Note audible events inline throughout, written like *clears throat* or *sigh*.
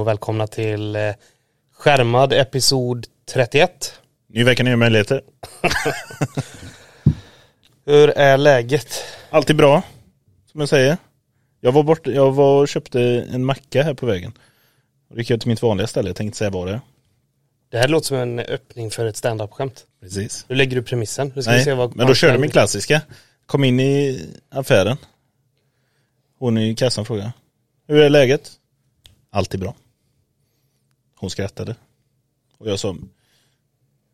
och välkomna till eh, skärmad episod 31. Ny vecka, nya möjligheter. *laughs* Hur är läget? Alltid bra, som jag säger. Jag var bort, jag var och köpte en macka här på vägen. Och gick jag till mitt vanliga ställe, jag tänkte säga vad det är. Det här låter som en öppning för ett stand-up-skämt. Precis. Nu lägger du premissen. Nu ska Nej, se vad men då körde min klassiska. Kom in i affären. Hon i kassan frågade. Hur är läget? Alltid bra. Hon skrattade. Och jag sa.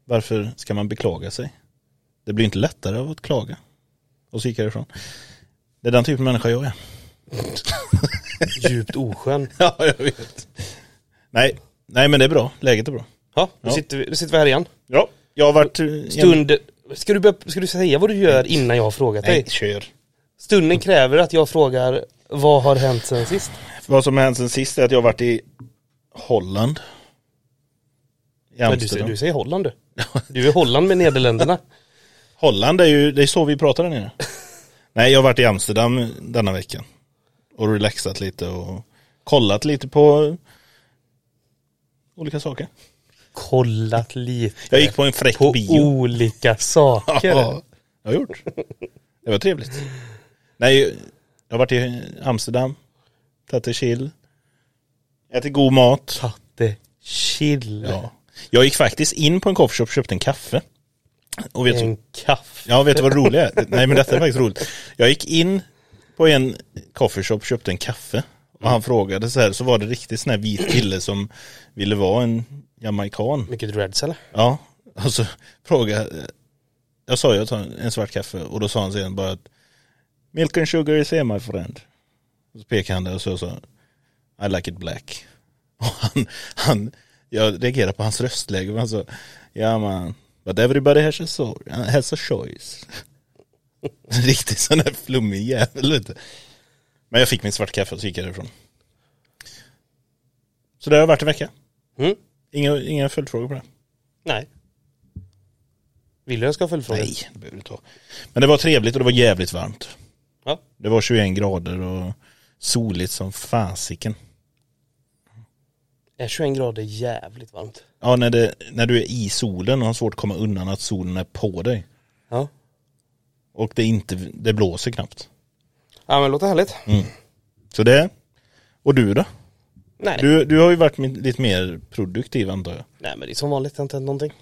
Varför ska man beklaga sig? Det blir inte lättare av att klaga. Och så gick jag därifrån. Det är den typen av människa jag är. Djupt oskön. *laughs* Ja, jag vet. Nej, nej men det är bra. Läget är bra. Ja, nu, Ja. Sitter vi, nu sitter vi här igen. Ja, jag har varit... eh, Stund... Ska du, börja, ska du säga vad du gör innan jag har frågat Nej, dig? kör. Stunden kräver att jag frågar vad har hänt sen sist? Vad som har hänt sen sist är att jag har varit i Holland. Men du, du säger Holland du. Du är Holland med Nederländerna. *laughs* Holland är ju, det är så vi pratar där nere. Nej, jag har varit i Amsterdam denna veckan. Och relaxat lite och kollat lite på olika saker. Kollat lite Jag gick på en fräck på bio. olika saker. *laughs* Ja, jag har gjort. Det var trevligt. Nej, jag har varit i Amsterdam, tagit det chill, ätit god mat. Tatte chill. Ja. Jag gick faktiskt in på en coffeeshop och köpte en kaffe. Och vet, En kaffe. ja, vet du vad det roliga är? Nej men detta är faktiskt roligt. Jag gick in på en coffeeshop och köpte en kaffe. Och han frågade så här, så var det riktigt sån här vit kille som ville vara en jamaican. Mycket dreads eller? Ja, och så frågade jag sa jag tar en svart kaffe och då sa han sen bara att Milk and sugar is here my friend. Och så pekade han där och så sa I like it black. Och han, han jag reagerade på hans röstläge han sa Ja man, but everybody has a, so, has a choice. *laughs* Riktigt sån där flummig jävel vet du. Men jag fick min svart kaffe och så gick jag därifrån. Så det har varit en vecka. Mm? Inga, inga följdfrågor på det. Nej. Vill du jag ska följdfråga? Nej, det behöver du inte ha. Men det var trevligt och det var jävligt varmt. Ja. Det var 21 grader och soligt som fasiken. Är 21 grader jävligt varmt? Ja, när, det, när du är i solen och har svårt att komma undan att solen är på dig. Ja. Och det, inte, det blåser knappt. Ja men det låter härligt. Så det, och du då? Nej. Du, du har ju varit lite mer produktiv antar jag. Nej men det är som vanligt, det har inte hänt någonting.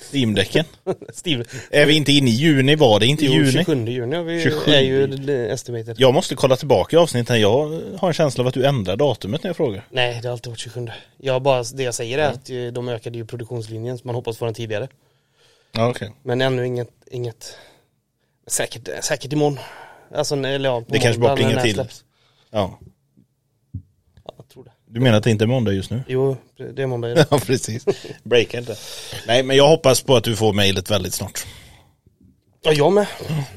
Steam-däcken. Steve. är vi inte inne i juni? Var det inte Jo, juni? 27 juni vi, 27. är ju estimated. Jag måste kolla tillbaka i avsnittet. Jag har en känsla av att du ändrar datumet när jag frågar. Nej det har alltid varit 27. Jag bara, det jag säger är att eh, de ökade ju produktionslinjen så man hoppas få den tidigare. Ja, okej. Men ännu inget, inget säkert, säkert imorgon. Alltså eller ja, på Det kanske bara plingar till. släpps. Ja. Du menar att det inte är måndag just nu? Jo, det är måndag idag. *laughs* Ja, precis. Breaka inte. Nej, men jag hoppas på att du får mejlet väldigt snart. Ja, jag med.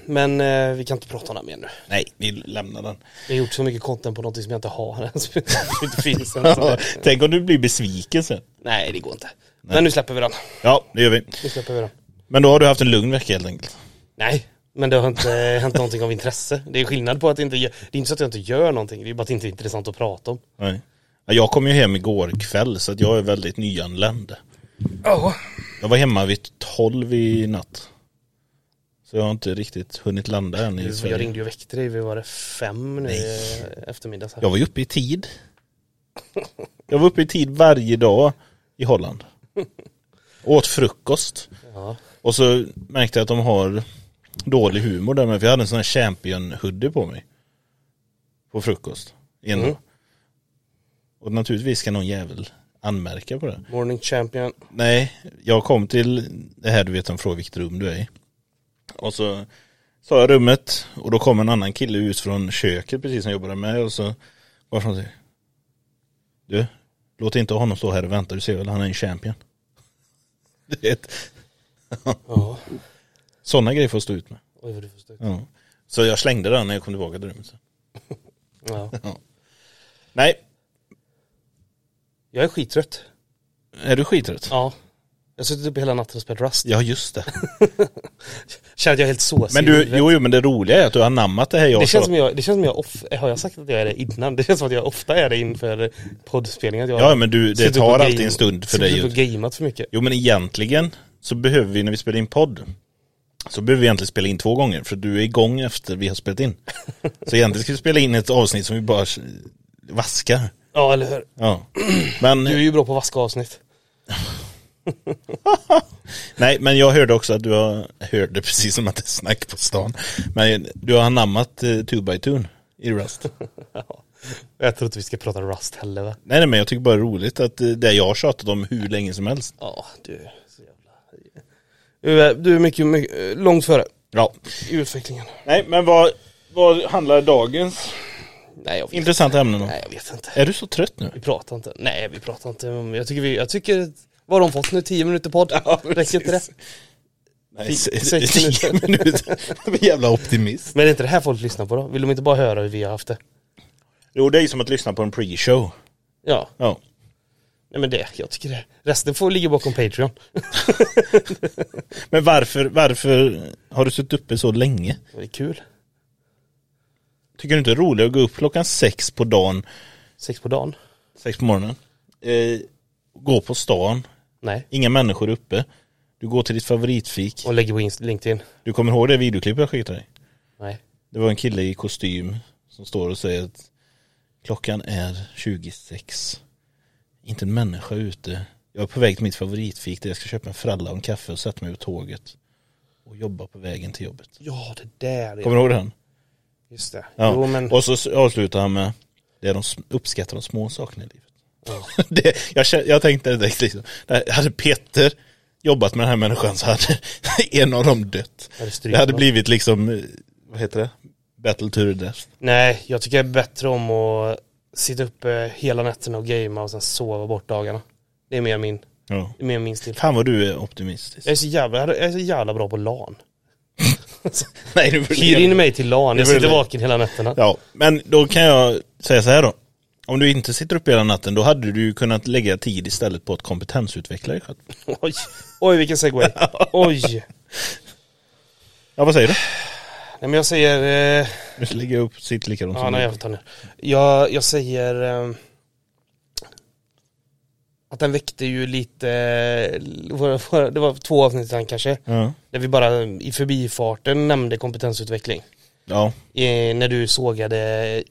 Men eh, vi kan inte prata om det mer nu. Nej, vi lämnar den. Jag har gjort så mycket content på något som jag inte har. som *laughs* inte finns *laughs* det- Tänk om du blir besviken sen. Nej, det går inte. Men nu släpper vi den. Ja, det gör vi. Nu släpper vi den. Men då har du haft en lugn vecka helt enkelt. Nej, men det har inte hänt någonting av intresse. Det är skillnad på att inte det är inte så att jag inte gör någonting. Det är bara att det inte är intressant att prata om. Nej. Ja, Jag kom ju hem igår kväll så att jag är väldigt nyanländ. Ja. Jag var hemma vid 12 i natt. Så jag har inte riktigt hunnit landa än i Jag Sverige. ringde ju och väckte dig, vi var det fem nu i eftermiddag. Så. Jag var ju uppe i tid. Jag var uppe i tid varje dag i Holland. Åt frukost. Ja. Och så märkte jag att de har dålig humor där med, för jag hade en sån här champion hoodie på mig. På frukost. En Mm. Och naturligtvis ska någon jävel anmärka på det. Morning champion. Nej, jag kom till det här du vet, de frågar vilket rum du är i. Och så sa jag rummet och då kom en annan kille ut från köket precis som jag jobbade med och så var som säger Du, låt inte honom stå här och vänta, du ser väl han är en champion. *laughs* Du vet, Ja. sådana grejer får stå ut med. Oj vad du får stå ut. Ja. Så jag slängde den när jag kom tillbaka till rummet. Ja. Nej, Jag är skittrött. är du skittrött? Ja. Jag har suttit uppe hela natten och spelat Rust. Ja just det. *laughs* Känner att jag är helt såsig Men du, jo jo men det roliga är att du har anammat det här jag det känns sa. som jag, det känns som jag off, har jag sagt att jag är det innan? Det känns som att jag ofta är det inför Jag Ja men du, det tar alltid en stund för dig. upp och gameat för mycket. Jo men egentligen så behöver vi när vi spelar in podd så behöver vi egentligen spela in två gånger för du är igång efter vi har spelat in. *laughs* Så egentligen ska vi spela in ett avsnitt som vi bara vaskar. Ja eller hur. Ja. Men, Du är ju bra på att vaska avsnitt. *laughs* nej men jag hörde också att du har, hörde precis som att det är snack på stan. Men du har anammat uh, 2x2 i Rust. *laughs* Ja. Jag tror inte vi ska prata Rust heller va? Nej, nej men jag tycker bara det är roligt att eh, det jag har tjatat om hur länge som helst. Ja du så jävla... Du är, du är mycket, mycket, långt före Ja. i utvecklingen. Nej men vad, vad handlar dagens Nej jag vet, intressanta ämnen om? nej, jag vet inte. Är du så trött nu? Vi pratar inte. Nej vi pratar inte om, jag tycker vi, jag tycker, vad har de fått nu? 10 minuter podd? Räcker inte det? Nej, se- sex tio minuter. minuter. *laughs* Jävla optimist. Men är det inte det här folk lyssnar på då? Vill de inte bara höra hur vi har haft det? Jo det är ju som att lyssna på en pre-show. Ja, Ja. nej men det, jag tycker det. Resten får ligga bakom Patreon. *laughs* Men varför, varför har du suttit uppe så länge? Det är kul. Tycker du inte det är roligt att gå upp klockan sex på dagen, Sex på dagen? sex på morgonen, eh, gå på stan, Nej. inga människor uppe, du går till ditt favoritfik. Och lägger på LinkedIn? Du kommer ihåg det videoklippet jag skickade dig? Nej. Det var en kille i kostym som står och säger att klockan är 26. Inte en människa ute. Jag är på väg till mitt favoritfik där jag ska köpa en fralla och en kaffe och sätta mig på tåget. Och jobba på vägen till jobbet. Ja, det där är... Kommer du ihåg den? Just det. Ja. Jo men, Och så avslutar han med det de uppskattar de små sakerna i livet. Ja. *laughs* det, jag, jag tänkte direkt liksom, hade Peter jobbat med den här människan så hade *laughs* en av dem dött. är det Det hade blivit liksom, eh, vad heter det? Battle to the death. Nej, jag tycker jag är bättre om att sitta uppe hela nätterna och gamea och sen sova bort dagarna. Det är mer min, Ja. det är mer min stil. Fan vad du är optimistisk. Jag är så jävla, jag är så jävla bra på LAN. *laughs* *laughs* Nej, du Hyr in mig till LAN, jag Det sitter det. vaken hela nätterna. Ja, men då kan jag säga så här då. Om du inte sitter uppe hela natten, då hade du kunnat lägga tid istället på att kompetensutveckla dig själv. *laughs* Oj, oj vilken segway. *laughs* Oj. Ja, vad säger du? Nej men jag säger, eh, Nu lägger jag upp sitt likadant ja som nej jag får ta ner. Jag, jag säger eh, att den väckte ju lite, det var två avsnitt sen kanske, Ja. där vi bara i förbifarten nämnde kompetensutveckling. ja, Eh, när du sågade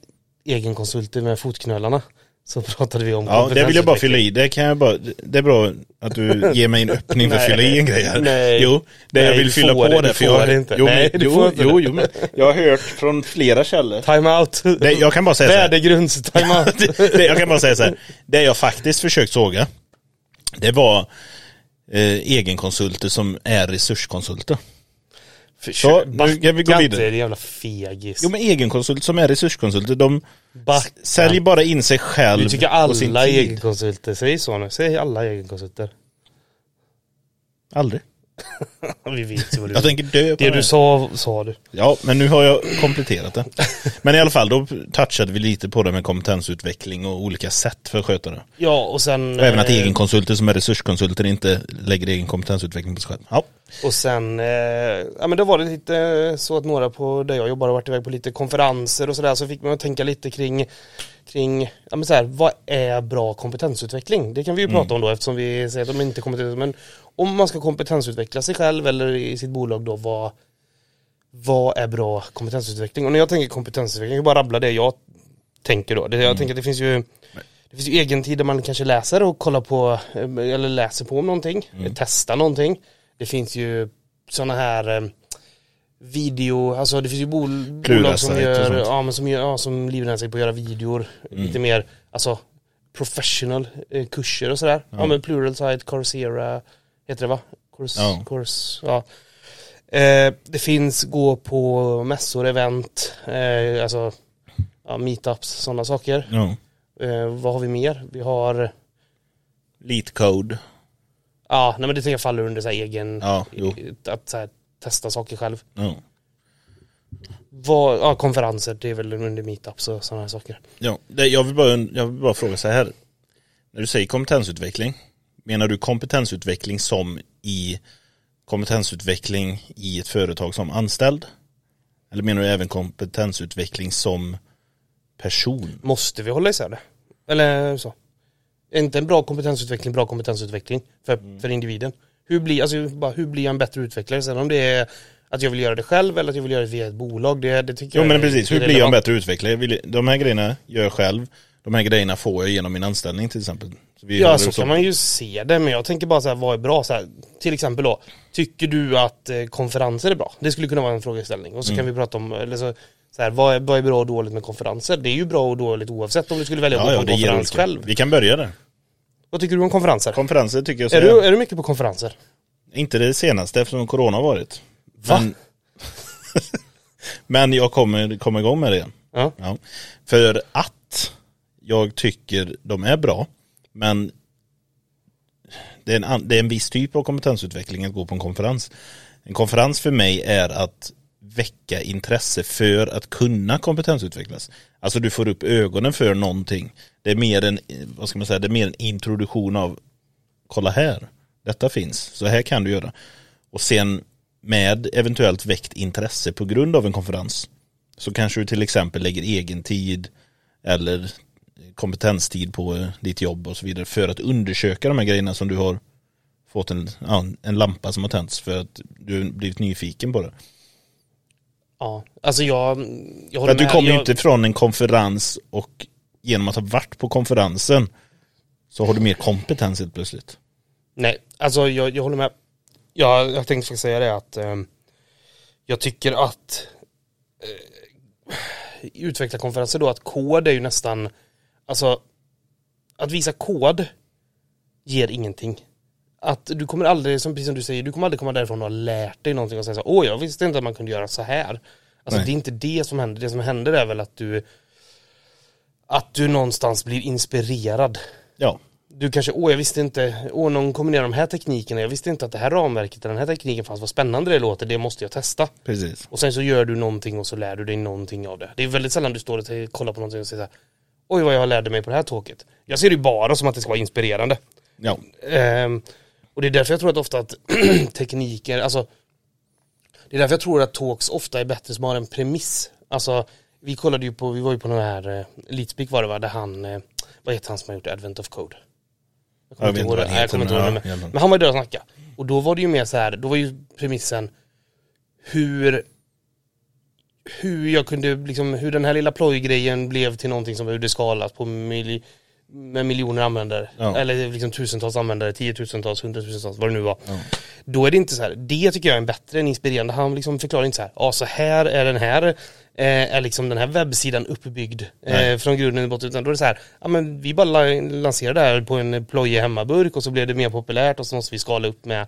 egenkonsulter med fotknölarna så pratade vi om ja det vill jag bara fylla i. Det kan jag bara, det är bra att du ger mig en öppning för att *laughs* fylla i en grej här. Nej. Jo, det jag Nej, vill du fylla på det, för får jag, inte. Jo, Nej, men, du jo, får inte jo, det. jo, men jag har hört från flera källor. Time out. Det, jag kan bara säga så här. *laughs* Värdegrunds time out. *laughs* det, jag kan bara säga så här. Det jag faktiskt försökt såga, det var eh, egenkonsulter som är resurskonsulter. Så, nu kan vi gå vidare. din jävla fegis. Jo men egenkonsult som är resurskonsulter, de Backa. säljer bara in sig själv Du tycker alla egenkonsulter, säg så nu, säg alla egenkonsulter. Aldrig. *laughs* Vi vet ju vad du Jag tänker dö på Det det. du sa, sa du. Ja, men nu har jag kompletterat det. Men i alla fall, då touchade vi lite på det med kompetensutveckling och olika sätt för att sköta det. Ja och sen Och även att eh, egenkonsulter som är resurskonsulter inte lägger egen kompetensutveckling på sig själv. Ja. Och sen, eh, ja men då var det lite så att några på där jag jobbar har varit iväg på lite konferenser och sådär så fick man tänka lite kring kring, ja men så här, vad är bra kompetensutveckling? Det kan vi ju prata om då eftersom vi säger att de inte är kompetenta men om man ska kompetensutveckla sig själv eller i sitt bolag då vad vad är bra kompetensutveckling? Och när jag tänker kompetensutveckling, jag bara rabbla det jag tänker då. Det, jag tänker att det finns ju det finns ju egen tid där man kanske läser och kollar på eh, eller läser på om någonting, testar någonting. Det finns ju sådana här eh, video, alltså det finns ju bol bolag som gör, ja men som gör, ja som livnär sig på att göra videor, lite mer, alltså professional eh, kurser och sådär. Ja. men Pluralsight, Coursera, heter det va? Course, Ja. course, ja. Eh, det finns gå på mässor, event, eh, alltså ja, meetups, sådana saker. ja. Eh, vad har vi mer? Vi har, Lead code. ja nej men det tänker jag faller under så egen, Ja, jo. att så här, testa saker själv. Ja. Vad, ja, konferenser, det är väl under meetups och sådana här saker. Ja, det, jag, vill bara, jag vill bara fråga så här. När du säger kompetensutveckling, menar du kompetensutveckling som i kompetensutveckling i ett företag som anställd? Eller menar du även kompetensutveckling som person? Måste vi hålla isär det? Eller så? Är inte en bra kompetensutveckling bra kompetensutveckling för, för individen? Hur blir, alltså, bara, hur blir jag en bättre utvecklare? Sen om det är att jag vill göra det själv eller att jag vill göra det via ett bolag, det, det tycker Jo jag men är precis, hur blir jag en bättre utvecklare? De här grejerna gör jag själv. De här grejerna får jag genom min anställning till exempel. Så Ja så det kan man ju se det, men jag tänker bara så här, vad är bra? Så här, till exempel då, tycker du att eh, konferenser är bra? Det skulle kunna vara en frågeställning. Och så Mm. kan vi prata om, eller så, så här, vad, är, vad är bra och dåligt med konferenser? Det är ju bra och dåligt oavsett om du skulle välja att Ja, gå ja, på det en konferens själv. Vi kan börja där. Vad tycker du om konferenser? Konferenser tycker jag så är, du, är du mycket på konferenser? Inte det senaste eftersom corona har varit. Va? Men, *laughs* men jag kommer komma igång med det igen. Ja. Ja. För att jag tycker de är bra. Men det är, en, det är en viss typ av kompetensutveckling att gå på en konferens. En konferens för mig är att väcka intresse för att kunna kompetensutvecklas. Alltså du får upp ögonen för någonting. Det är mer en, vad ska man säga, det är mer en introduktion av kolla här, detta finns, så här kan du göra. Och sen med eventuellt väckt intresse på grund av en konferens så kanske du till exempel lägger egen tid eller kompetenstid på eh, ditt jobb och så vidare för att undersöka de här grejerna som du har fått en, en lampa som har tänts för att du blivit nyfiken på det. Ja, alltså jag, jag håller att du med. kommer ju jag, inte från en konferens och genom att ha varit på konferensen så har du mer kompetens helt plötsligt. Nej, alltså jag, jag håller med. Jag, jag tänkte faktiskt säga det att ehm, jag tycker att eh, utvecklarkonferenser då att kod är ju nästan, alltså att visa kod ger ingenting. Att du kommer aldrig, som precis som du säger, du kommer aldrig komma därifrån och ha lärt dig någonting och säga så åh jag visste inte att man kunde göra så här. Alltså Nej. det är inte det som händer, det som händer är väl att du att du någonstans blir inspirerad Ja, du kanske, åh jag visste inte, åh någon kombinerar de här teknikerna, jag visste inte att det här ramverket den här tekniken fanns, vad spännande det låter, det måste jag testa. precis. Och sen så gör du någonting och så lär du dig någonting av det. Det är väldigt sällan du står och kollar på någonting och säger så här, oj vad jag lärde mig på det här tåget. Jag ser det ju bara som att det ska vara inspirerande. Ja, Ehm, och det är därför jag tror att ofta att *clears throat* tekniker, alltså Det är därför jag tror att talks ofta är bättre som har en premiss. Alltså vi kollade ju på, vi var ju på den här uh, Leadspeak var det va, där han, eh, vad heter han som har gjort Advent of Code? Jag kommer Jag inte ihåg det, jag kommer inte men ihåg det. Men, men han var ju där och snackade. Och då var det ju mer så här, då var ju premissen hur hur jag kunde, liksom, hur den här lilla plojgrejen blev till någonting som behövde skalas på mil, med miljoner användare. Ja. Eller liksom tusentals användare, tiotusentals, hundratusentals, vad det nu var. Då är det inte så här, det tycker jag är bättre än inspirerande. Han liksom förklarar inte så här, ja så här är den här, eh, är liksom den här webbsidan uppbyggd eh, från grunden i botten. Utan då är det så här, ja men vi bara la- lanserade det här på en plojig hemmaburk och så blev det mer populärt och så måste vi skala upp med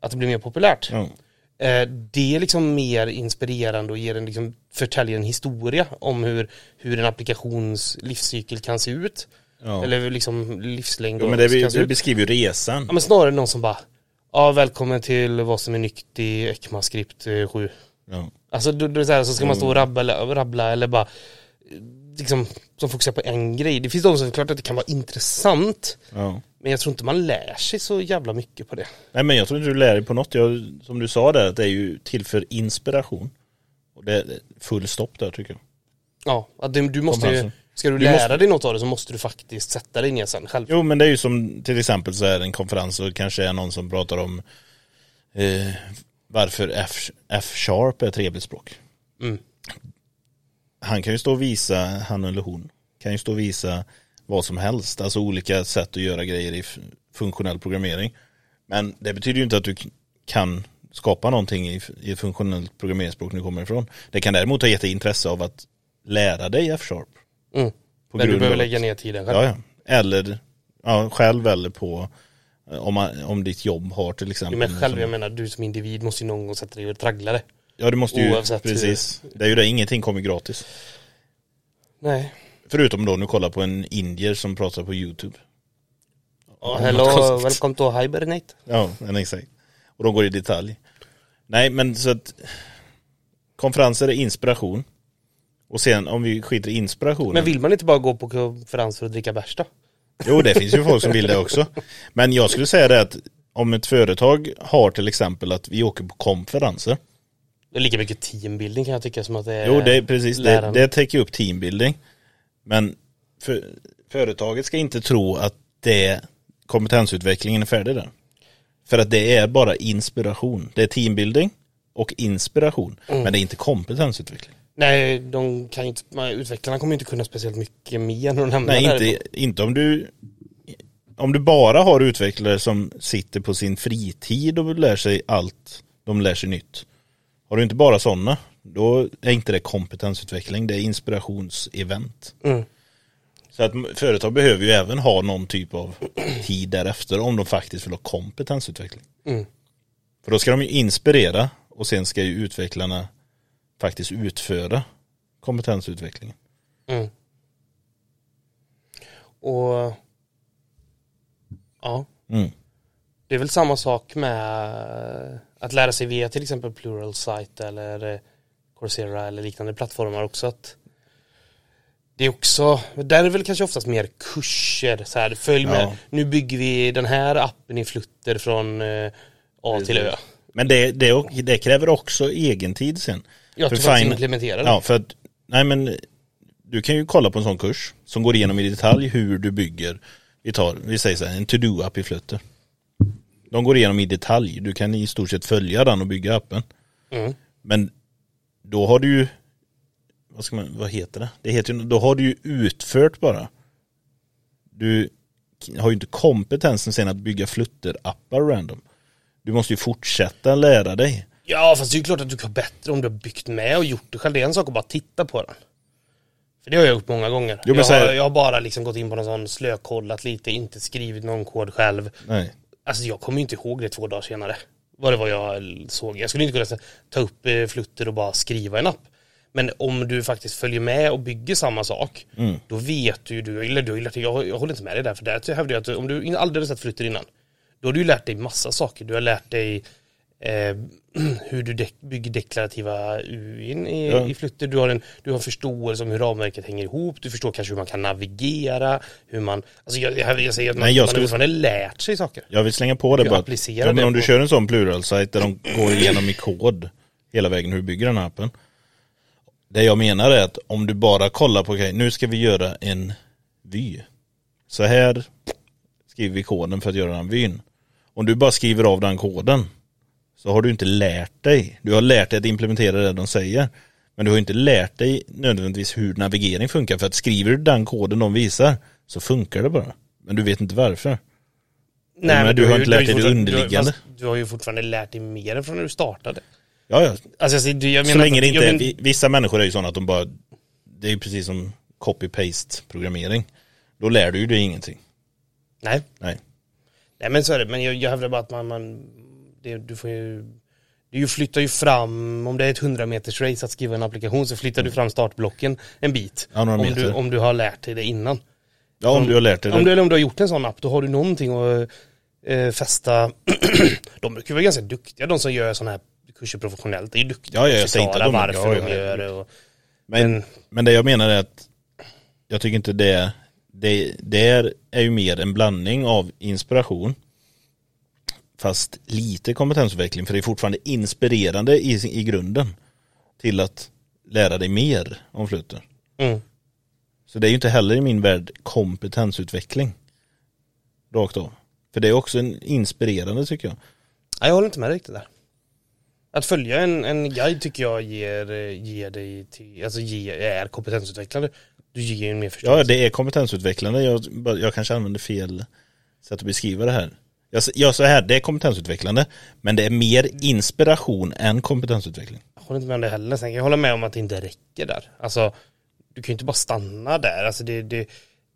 att det blir mer populärt. ja. Eh, det är liksom mer inspirerande och ger en liksom, förtäljer en historia om hur, hur en applikations livscykel kan se ut. Ja. Eller liksom livslängd och men det, se det beskriver ju resan. Ja men snarare någon som bara Ja välkommen till vad som är nytt i ECMAScript eh, 7 Ja. Alltså är det så, här, så ska man stå och rabbla, rabbla eller bara eh, Liksom som fokuserar på en grej. Det finns de som klart att det kan vara intressant Ja. Men jag tror inte man lär sig så jävla mycket på det. Nej men jag tror inte du lär dig på något. Jag, som du sa där, det är ju till för inspiration. Och det är full stopp där tycker jag. Ja, du, du måste ju. Ska du Du lära måste- dig något av det så måste du faktiskt sätta dig ner sen själv. Jo men det är ju som till exempel så här en konferens och kanske är någon som pratar om eh, varför F-sharp är ett trevligt språk. Mm. Han kan ju stå och visa, han eller hon, kan ju stå och visa vad som helst, alltså olika sätt att göra grejer i funktionell programmering. Men det betyder ju inte att du kan skapa någonting i, i funktionellt programmeringsspråk nu kommer ifrån. Det kan däremot ha gett dig intresse av att lära dig F-sharp. Mm. Men du behöver lägga ner tiden själv. Ja, ja. Eller ja, själv eller på eh, om, man, om ditt jobb har till exempel. Men själv, som- jag menar du som individ måste ju någon gång sätta dig och traggla det. Ja du måste ju, oavsett hur- precis. Det är ju det, ingenting kommer gratis. Nej. Förutom då nu kolla på en indier som pratar på YouTube. Oh, Ja, hello, *laughs* konstigt. welcome to Hibernate. Ja, exakt. Och de går i detalj. Nej men så att konferenser är inspiration. Och sen om vi skiter i inspirationen. Men vill man inte bara gå på konferens för att dricka bärs då? Jo, det finns ju folk som vill det *laughs* också. Men jag skulle säga det att om ett företag har till exempel att vi åker på konferenser. Det är lika mycket teambuilding kan jag tycka som att det är Jo, det är precis, det, det täcker upp teambuilding. Men för, företaget ska inte tro att det kompetensutvecklingen är färdig där. För att det är bara inspiration. Det är teambuilding och inspiration. Mm. Men det är inte kompetensutveckling. Nej, de kan inte, utvecklarna kommer inte kunna speciellt mycket mer än de nämner Nej, där. inte, inte om du om du bara har utvecklare som sitter på sin fritid och lär sig allt de lär sig nytt. Har du inte bara sådana, då är inte det kompetensutveckling, det är inspirationsevent. Mm. Så att företag behöver ju även ha någon typ av tid därefter om de faktiskt vill ha kompetensutveckling. Mm. För då ska de ju inspirera och sen ska ju utvecklarna faktiskt utföra kompetensutvecklingen. Mm. Och ja, Mm. det är väl samma sak med att lära sig via till exempel Plural Site eller eh, Coursera eller liknande plattformar också att det är också, där är det väl kanske oftast mer kurser så här, följ med, Ja. nu bygger vi den här appen i Flutter från eh, A till Ö. Men det, det, det kräver också egen tid sen. Jag tror faktiskt implementera det. Ja, för att, nej men du kan ju kolla på en sån kurs som går igenom i detalj hur du bygger, vi tar, vi säger så här, en to-do-app i Flutter. De går igenom i detalj, du kan i stort sett följa den och bygga appen. Mm. Men då har du ju, vad ska man, vad heter det? Det heter då har du ju utfört bara. Du har ju inte kompetensen sen att bygga Flutter-appar random. Du måste ju fortsätta lära dig. Ja fast det är ju klart att du kan bättre om du har byggt med och gjort det själv. Det är en sak att bara titta på den. För det har jag gjort många gånger. Jo, jag, här- har, jag har bara liksom gått in på någon sån slökollat lite, inte skrivit någon kod själv. Nej. Alltså jag kommer ju inte ihåg det två dagar senare. Vad det var jag såg. Jag skulle inte kunna ta upp eh, Flutter och bara skriva en app. Men om du faktiskt följer med och bygger samma sak, Mm. då vet du ju, du, eller du dig, jag, jag håller inte med dig där, för där hävdar jag att om du aldrig har sett Flutter innan, då har du ju lärt dig massa saker. Du har lärt dig eh, *clears throat* hur du dek- bygger deklarativa UIn i, Ja. i Flutter. Du har, en, du har förståelse om hur ramverket hänger ihop. Du förstår kanske hur man kan navigera, hur man, alltså jag, jag, jag säger att man, Nej, jag man har skulle- fortfarande lärt sig saker. Jag vill slänga på det Du bara. Ja, men det om du på- kör en sån plural-sajt där de går igenom i kod hela vägen hur du bygger den här appen. Det jag menar är att om du bara kollar på, okej nu ska vi göra en vy. Så här skriver vi koden för att göra den vyn. Om du bara skriver av den koden så har du inte lärt dig. Du har lärt dig att implementera det de säger. Men du har inte lärt dig nödvändigtvis hur navigering funkar. För att skriver du den koden de visar så funkar det bara. Men du vet inte varför. men du har inte lärt dig det fortfarande- du har- underliggande. Du har ju fortfarande lärt dig mer än från när du startade. Ja, ja. Alltså, jag, jag Så menar länge det inte är, men- vissa människor är ju sådana att de bara, det är ju precis som copy-paste programmering. Då lär du ju dig ingenting. Nej, Nej. nej men så är det. Men jag, jag hävdar bara att man, man det, du får ju du flyttar ju fram, om det är ett 100 meters race att skriva en applikation så flyttar du fram startblocken en bit. Ja, några om, meter. du, om du har lärt dig det innan. Ja, om du har lärt dig Om det. du, eller om du har gjort en sån app, då har du någonting att eh, fästa. *clears throat* de brukar vara ganska duktiga, de som gör sådana här kurser professionellt. Det är ju duktiga Ja, ja, jag säger inte de- varför ja, de gör det. Och, Men, men det jag menar är att jag tycker inte det, det, det är, är ju mer en blandning av inspiration fast lite kompetensutveckling för det är fortfarande inspirerande i, i grunden till att lära dig mer om Flutter. mm. Så det är ju inte heller i min värld kompetensutveckling. Rakt av. För det är också en inspirerande tycker jag. Nej, jag håller inte med riktigt där. Att följa en, en guide tycker jag ger, ger dig till, alltså ger, är kompetensutvecklande. Du ger ju mer Ja, förståelse. det är kompetensutvecklande. Jag, jag kanske använder fel sätt att beskriva det här. Jag, jag så här, det är kompetensutvecklande, men det är mer inspiration än kompetensutveckling. Jag håller inte med om det heller. Sen kan jag hålla med om att det inte räcker där. Alltså, du kan ju inte bara stanna där. Alltså det, det,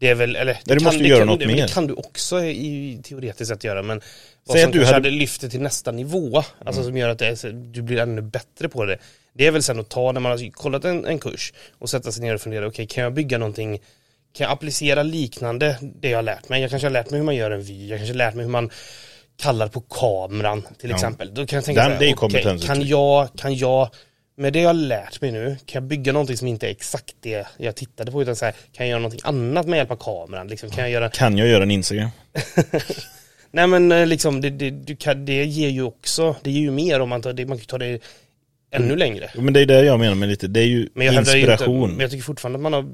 det är väl, eller det du måste det göra kan, något det, mer. Det kan du också i teoretiskt sett göra, men vad Säg som att du kanske hade- hade lyft det till nästa nivå, alltså som gör att är, du blir ännu bättre på det. Det är väl sen att ta när man har kollat en, en kurs och sätta sig ner och fundera, okej kan jag bygga någonting kan jag applicera liknande det jag har lärt mig? Jag kanske har lärt mig hur man gör en vy, jag kanske har lärt mig hur man kallar på kameran till Ja. exempel. Då kan jag tänka Den- så här, kompetensutveckling. kan jag, kan jag med det jag har lärt mig nu, kan jag bygga någonting som inte är exakt det jag tittade på utan så här, kan jag göra någonting annat med hjälp av kameran? Liksom, kan jag göra... Kan jag göra en Instagram? *laughs* Nej men eh, liksom, det, det, du kan, det ger ju också, det ger ju mer om man tar det, man kan ta det ännu längre. Men det är det jag menar med lite, det är ju Men inspiration. Inte, men jag tycker fortfarande att man har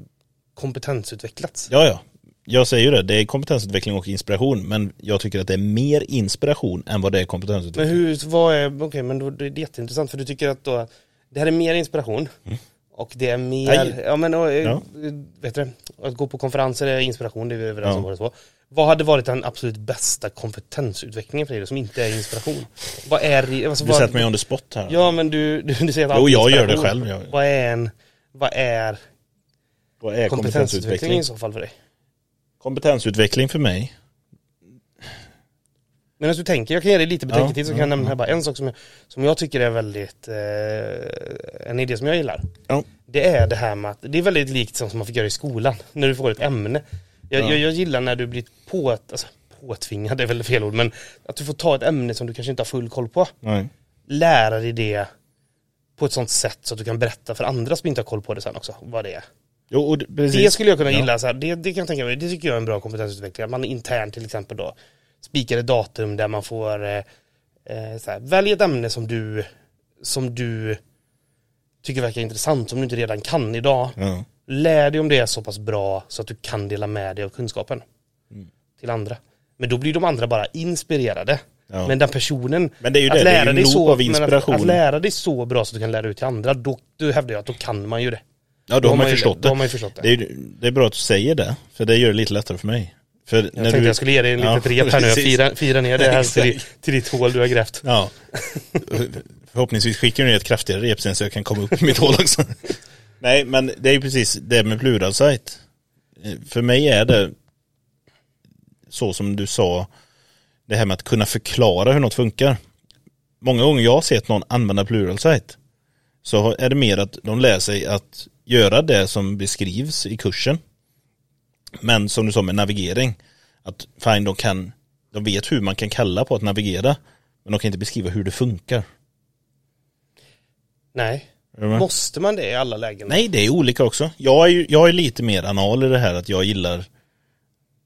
kompetensutvecklats. Ja, ja. Jag säger ju det, det är kompetensutveckling och inspiration, men jag tycker att det är mer inspiration än vad det är Men kompetensutveckling. hur, vad är, okej men då, det är jätteintressant för du tycker att då, det här är mer inspiration och det är mer, Nej. ja men och, Ja. vet du, att gå på konferenser är inspiration, det är vi överens Ja. om båda två. Vad hade varit den absolut bästa kompetensutvecklingen för dig som inte är inspiration? Vad är, alltså, Du vad, sätter mig on the spot här. Ja men du, du, du säger att Jo, jag gör det själv. Jag, Vad är en, vad är vad är kompetensutveckling i så fall för dig? Kompetensutveckling för mig, Men du tänker, jag kan ge dig lite betänketid Ja, så kan ja, jag nämna här bara en sak som jag, som jag tycker är väldigt, eh, en idé som jag gillar. Ja. Det är det här med att, det är väldigt likt som man fick göra i skolan, när du får ett ämne. Jag, Ja. jag, jag gillar när du blir på, alltså, påtvingad är väl fel ord, men att du får ta ett ämne som du kanske inte har full koll på. nej. Lära dig det på ett sånt sätt så att du kan berätta för andra som inte har koll på det sen också, vad det är. Jo, och det, precis. Det skulle jag kunna Ja. gilla, så här, det, det kan jag tänka mig, det tycker jag är en bra kompetensutveckling. Att man internt till exempel då spikar ett datum där man får eh, eh, så här, välj ett ämne som du, som du tycker verkar intressant, som du inte redan kan idag. Ja. Lär dig om det så pass bra så att du kan dela med dig av kunskapen Mm. till andra. Men då blir de andra bara inspirerade. Ja. Men den personen, Men det är ju att det, det är lära dig så, att, att lära dig så bra så att du kan lära ut till andra, då, då hävdar jag att då kan man ju det. Ja, då har man ju- förstått Då har det. man ju förstått det. Det är, det är bra att du säger det, för det gör det lite lättare för mig. För Jag tänkte jag skulle ge dig en Ja, litet rep här nu, jag precis. firar, firar ner det här till, till ditt hål du har grävt. Ja. *laughs* Förhoppningsvis skickar du ner ett kraftigare rep sen så jag kan komma upp i mitt hål också. *laughs* Nej, men det är ju precis det med pluralsite. Eh, För mig är det så som du sa, det här med att kunna förklara hur något funkar. Många gånger jag har sett någon använda pluralsite så är det mer att de lär sig att göra det som beskrivs i kursen. Men som du sa med navigering, att fine, de kan, de vet hur man kan kalla på att navigera, men de kan inte beskriva hur det funkar. Nej. Måste man det i alla lägen? Nej, det är olika också. Jag är, jag är lite mer anal i det här att jag gillar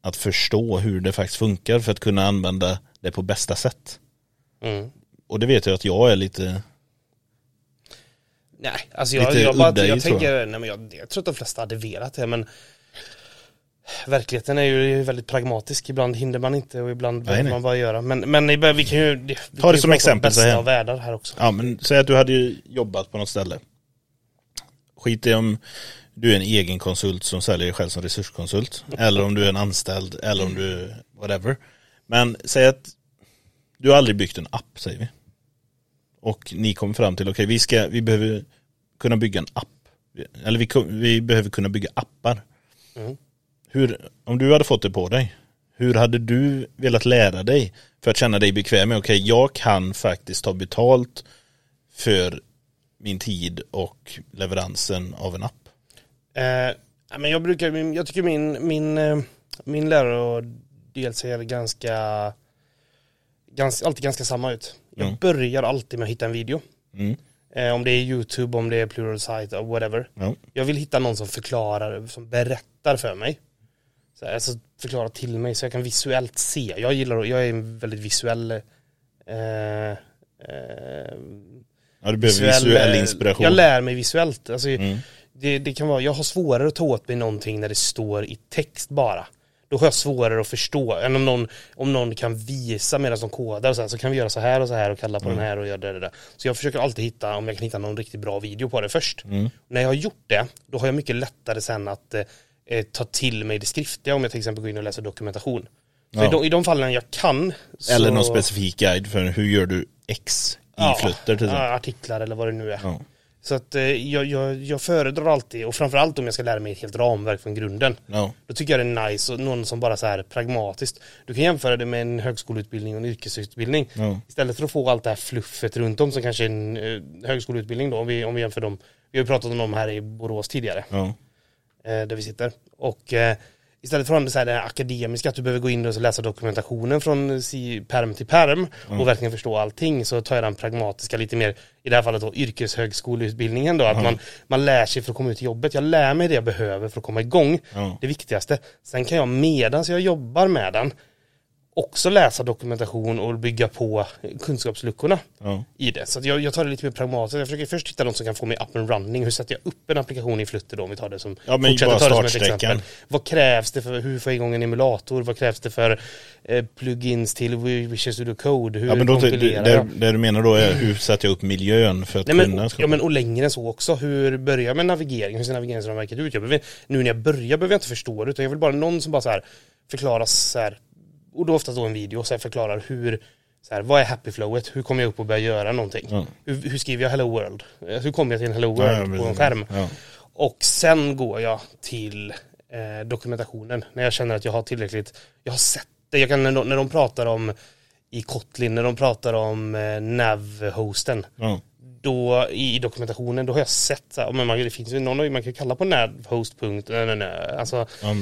att förstå hur det faktiskt funkar för att kunna använda det på bästa sätt. Mm. Och det vet jag att jag är lite, Nej, alltså jag, Lite jag, bara, udda i, jag tror tänker, nej men jag, jag tror att de flesta hade velat det men Verkligheten är ju väldigt pragmatisk, ibland hinner man inte och ibland behöver man bara göra Men, men i vi kan ju vi Ta kan det ju som exempel så bästa av världar här också ja men säg att du hade jobbat på något ställe. Skit i om du är en egen konsult som säljer dig själv som resurskonsult. *laughs* Eller om du är en anställd eller om du whatever. Men säg att du har aldrig byggt en app säger vi. Och ni kommer fram till, okej vi ska, vi behöver kunna bygga en app. Eller vi, vi behöver kunna bygga appar. Mm. Hur, om du hade fått det på dig, hur hade du velat lära dig för att känna dig bekväm med, okej jag kan faktiskt ta betalt för min tid och leveransen av en app. eh, men jag brukar, jag tycker min, min, eh, min lärare och DLC är ganska, ganska Alltid ganska samma ut Jag Mm. börjar alltid med att hitta en video Mm. eh, Om det är YouTube, om det är Pluralsight, or whatever Ja. Jag vill hitta någon som förklarar, som berättar för mig. Så här, alltså förklara till mig så jag kan visuellt se. Jag gillar, jag är en väldigt visuell eh, eh, ja, du behöver visuell eh, inspiration. Jag lär mig visuellt. Alltså, Mm. det, det kan vara, jag har svårare att ta åt mig någonting när det står i text bara. Då har jag svårare att förstå än om någon, om någon kan visa medan de kodar och så, här, så kan vi göra så här och så här och kalla på Mm. den här och göra det, det, det. Så jag försöker alltid hitta, om jag kan hitta någon riktigt bra video på det först. Mm. När jag har gjort det, då har jag mycket lättare sen att eh, ta till mig det skriftliga om jag till exempel går in och läser dokumentation. Ja. i, de, i de fallen jag kan så, Eller någon specifik guide för hur gör du X i ja, flutter till exempel. artiklar eller vad det nu är. Ja. Så att eh, jag, jag, jag föredrar alltid, och framförallt om jag ska lära mig ett helt ramverk från grunden. Ja. Då tycker jag det är nice och någon som bara så här pragmatiskt. Du kan jämföra det med en högskoleutbildning och en yrkesutbildning. Ja. Istället för att få allt det här fluffet runt om som kanske en eh, högskoleutbildning då, om vi, om vi jämför dem. Vi har ju pratat om dem här i Borås tidigare, Ja. eh, där vi sitter. Och eh, Istället för så här, det akademiska, att du behöver gå in och läsa dokumentationen från si- perm till perm och verkligen förstå allting så tar jag den pragmatiska lite mer, i det här fallet då yrkeshögskoleutbildningen då, att man, man lär sig för att komma ut i jobbet. Jag lär mig det jag behöver för att komma igång, Ja. det viktigaste. Sen kan jag medan jag jobbar med den också läsa dokumentation och bygga på kunskapsluckorna Ja. i det. Så jag, jag tar det lite mer pragmatiskt. Jag försöker först hitta något som kan få mig up and running. Hur sätter jag upp en applikation i Flutter då om vi tar det som Ja, men fortsätter ta det som ett exempel. Vad krävs det för, hur får jag igång en emulator? Vad krävs det för eh, plugins till Visual Studio Code? Hur Ja men då, det, kompilerar det, det du menar då är hur sätter jag upp miljön för att Nej, men, kunna skapa? ja men och längre än så också. Hur börjar jag med navigering? Hur ser navigeringsramverket ut? Jag behöver, nu när jag börjar behöver jag inte förstå det utan jag vill bara någon som bara så här förklarar så här och då oftast då en video så här förklarar hur så här, vad är happy flowet? Hur kommer jag upp och börjar göra någonting? Ja. Hur, hur skriver jag hello world? Eh, Hur kommer jag till en hello world ja, på en skärm? Ja. Och sen går jag till eh, dokumentationen när jag känner att jag har tillräckligt, jag har sett det, jag kan, när, de, när de pratar om i Kotlin, när de pratar om eh, nav-hosten. Då i dokumentationen, då har jag sett, så här, men man, det finns ju någon, man kan kalla på Nej, nej, nej, alltså, ja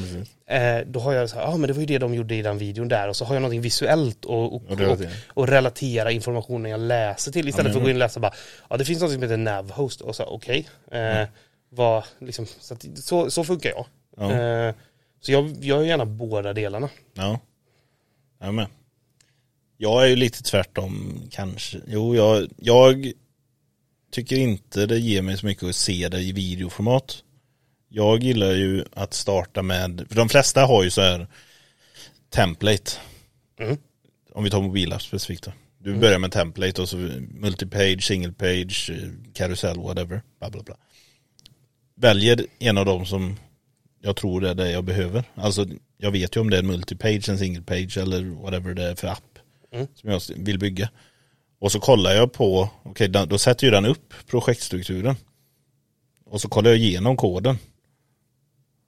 eh, då har jag så här, ja men det var ju det de gjorde i den videon där och så har jag någonting visuellt och, och, Och och, relatera. och relatera informationen jag läser till istället men- för att gå in och läsa bara, ja det finns något som heter nav-host och så okej, eh, vad, liksom, så, att, så, så funkar jag. Ja. Eh, så jag gör gärna båda delarna. Ja. Jag med. Jag är ju lite tvärtom kanske. Jo, jag, jag tycker inte det ger mig så mycket att se det i videoformat. Jag gillar ju att starta med, för de flesta har ju så här template. Mm. Om vi tar mobilapp specifikt då. Du börjar med template och så multipage, single page, karusell, whatever. Bla bla bla. Väljer en av dem som jag tror är det jag behöver. Alltså jag vet ju om det är en multipage, en single page eller whatever det är för app Mm. som jag vill bygga. Och så kollar jag på, okej då- då sätter ju den upp projektstrukturen. Och så kollar jag igenom koden.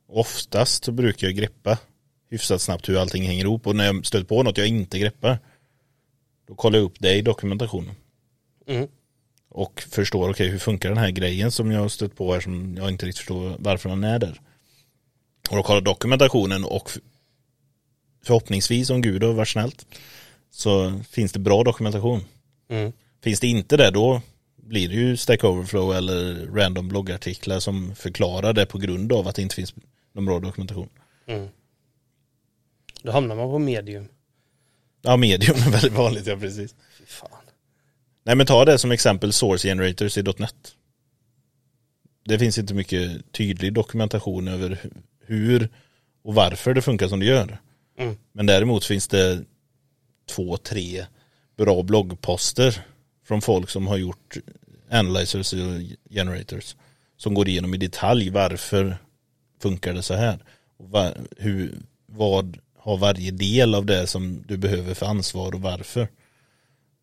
Oftast brukar jag greppa hyfsat snabbt hur allting hänger ihop och när jag stöter på något jag inte greppar då kollar jag upp det i dokumentationen. Mm. Och förstår, okej hur funkar den här grejen som jag har stött på här som jag inte riktigt förstår varför den är där. Och då kollar dokumentationen och förhoppningsvis om Gud har varit snällt så finns det bra dokumentation. Mm. Finns det inte det då blir det ju Stack Overflow eller random bloggartiklar som förklarar det på grund av att det inte finns någon bra dokumentation. Mm. Då hamnar man på medium. Ja, medium är väldigt vanligt, ja precis. Fy fan. Nej men ta det som exempel source generators i .NET. Det finns inte mycket tydlig dokumentation över hu- hur och varför det funkar som det gör. Mm. Men däremot finns det två, tre bra bloggposter från folk som har gjort analyzers och generators som går igenom i detalj varför funkar det så här. Och va, hur, vad har varje del av det som du behöver för ansvar och varför.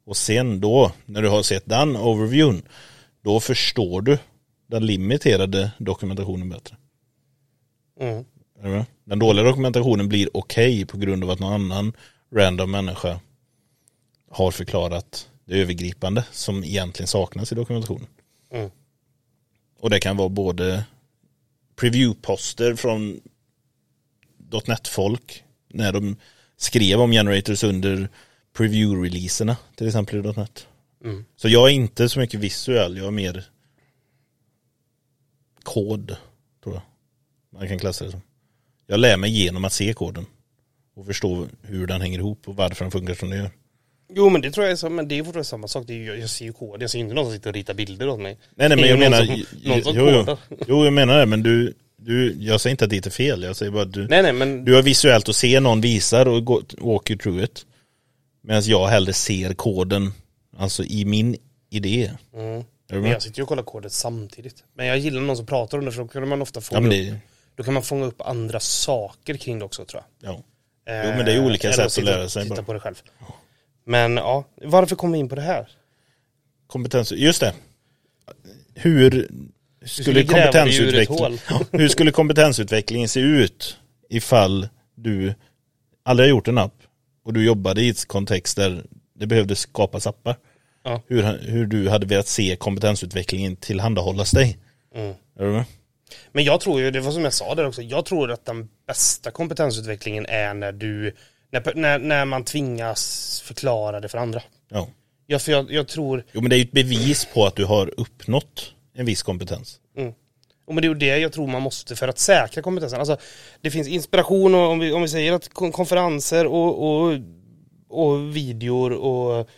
Och sen då, när du har sett den overviewen, då förstår du den limiterade dokumentationen bättre. Mm. Den dåliga dokumentationen blir okej på grund av att någon annan random människa har förklarat det övergripande som egentligen saknas i dokumentationen. Mm. Och det kan vara både preview-poster från .NET-folk när de skrev om generators under preview-releaserna till exempel i .NET. Mm. Så jag är inte så mycket visuell, jag är mer kod, tror jag. Man kan klassa det som. Jag lär mig genom att se koden och förstå hur den hänger ihop och varför den funkar som den gör. Jo men det tror jag är, så, men det är fortfarande samma sak. Det är, ju- jag ser ju kod, jag ser inte någon som sitter och ritar bilder åt mig. Nej nej men Det jag ju menar, som- någon som jo, jo, kodar. jo jag menar det men du, du, jag säger inte att det är fel, jag säger bara att du, Nej nej men, du har visuellt att se någon visar och gå, walk you through it. Medan jag hellre ser koden, alltså i min idé. mm. Men jag sitter ju och kollar kodet samtidigt. Men jag gillar någon som pratar om det för då kan man ofta Ja fånga, men upp, det, då kan man fånga upp andra saker kring det också tror jag. ja. Jo, men det är olika eller sätt att lära sig Titta bara. på det själv. Men ja, varför kom vi in på det här? Kompetens, just det. Hur skulle ett kompetensutveckling, hur skulle kompetensutvecklingen *laughs* se ut ifall du aldrig har gjort en app och du jobbade i ett kontext där det behövde skapas appar? Ja. Hur, hur du hade velat se kompetensutvecklingen tillhandahållas dig? Mm. Är du med? Men jag tror ju, det var som jag sa där också, jag tror att den bästa kompetensutvecklingen är när du, när, när, när man tvingas förklara det för andra. Ja. Ja, för jag, jag tror, Jo men det är ju ett bevis på att du har uppnått en viss kompetens. och men det är ju det jag tror man måste för att säkra kompetensen. Alltså, det finns inspiration och om vi, om vi säger att kon- konferenser och, och, och videor och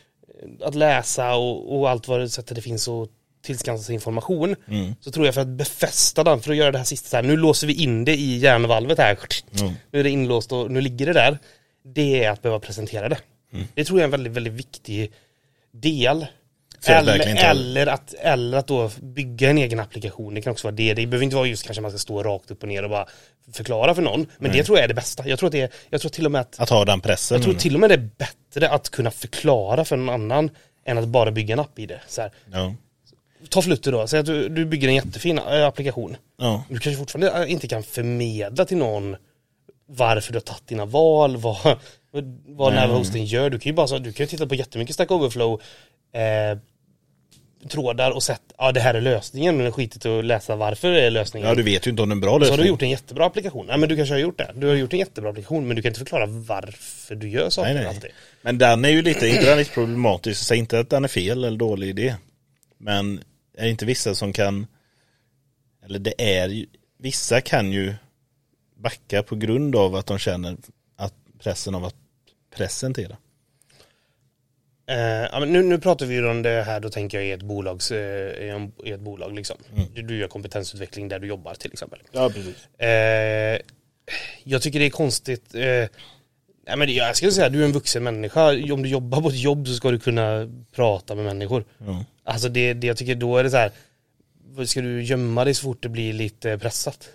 att läsa och, och allt vad det sättet det finns och tillskansa sig information. Så tror jag för att befästa den, för att göra det här sista så här, nu låser vi in det i hjärnvalvet här. Mm. Nu är det inlåst och nu ligger det där. Det är att behöva presentera det. Mm. Det tror jag är en väldigt, väldigt viktig del. Eller, eller, att, eller att då bygga en egen applikation. Det kan också vara det. Det behöver inte vara just kanske man ska stå rakt upp och ner och bara förklara för någon. Men det tror jag är det bästa. Jag tror att det jag tror till och med att Att ha den pressen. jag tror till och med det är bättre att kunna förklara för någon annan än att bara bygga en app i det. Så Ja. ta Flutter då, säg att du, du bygger en jättefin eh, applikation. Ja. Du kanske fortfarande eh, inte kan förmedla till någon varför du har tagit dina val, vad, vad Nej. Navahosten gör. Du kan ju bara så, du kan ju titta på jättemycket Stack Overflow eh, trådar och sett, ja det här är lösningen, men skitigt att läsa varför det är lösningen. ja, du vet ju inte om det är en bra så har lösning. du gjort en jättebra applikation. Nej men du kanske har gjort det. Du har gjort en jättebra applikation men du kan inte förklara varför du gör saker Nej, nej. alltid. Men den är ju lite, inte den lite problematisk, säg inte att den är fel eller dålig idé. Men är det inte vissa som kan, eller det är ju, vissa kan ju backa på grund av att de känner att pressen av att presentera. Eh, ja, men nu, nu pratar vi ju om det här, då tänker jag i ett, bolags, eh, i en, i ett bolag liksom. Du, du gör kompetensutveckling där du jobbar till exempel. Ja, precis. Eh, jag tycker det är konstigt. Eh, nej, men det, jag skulle säga du är en vuxen människa. Om du jobbar på ett jobb så ska du kunna prata med människor. Ja. Alltså det, det jag tycker då är det så här. Ska du gömma dig så fort det blir lite pressat?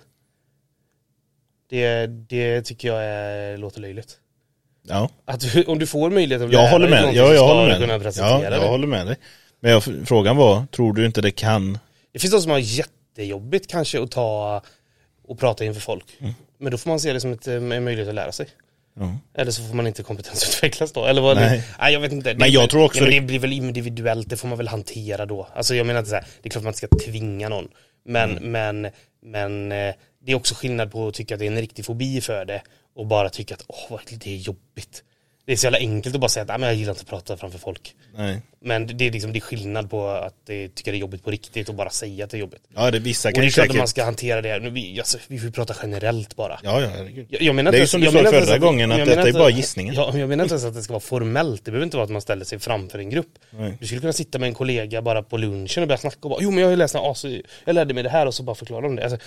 Det, det tycker jag är, låter löjligt. ja. Att om du får möjlighet att Jag lära håller dig med. någonting Ja, jag håller med. kunna dig. presentera Ja, jag det. håller med dig. Men jag, frågan var, tror du inte det kan? Det finns de som har jättejobbigt kanske att ta och prata inför folk. Mm. Men då får man se det som ett, eh, en möjlighet att lära sig. Ja. Eller så får man inte kompetensutvecklas då. Eller vad Nej. nej. nej jag vet inte. Det Men jag tror också men det- det blir väl individuellt, det får man väl hantera då. Alltså jag menar inte så här, det är klart man inte ska tvinga någon. Men, Mm. men, men eh, det är också skillnad på att tycka att det är en riktig fobi för det och bara tycka att åh, vad- det är jobbigt. Det är så jävla enkelt att bara säga att "Nej, men jag gillar inte att prata framför folk. Nej. Men det är liksom det är skillnad på att det, tycka det är jobbigt på riktigt och bara säga att det är jobbigt. Ja, det vissa Och kan det ju är klart att man ska hantera det. Nu, vi, alltså, vi får prata generellt bara. Ja, ja, herregud. Jag, jag menar Det är ju som du sa förra att- gången, att detta är inte- bara gissningar. Ja, jag menar inte ens att det ska vara formellt. Det behöver inte vara att man ställer sig framför en grupp. Nej. Du skulle kunna sitta med en kollega bara på lunchen och börja snacka och bara Jo men jag har ju läst en as, jag lärde mig det här och så bara förklara om det. Alltså,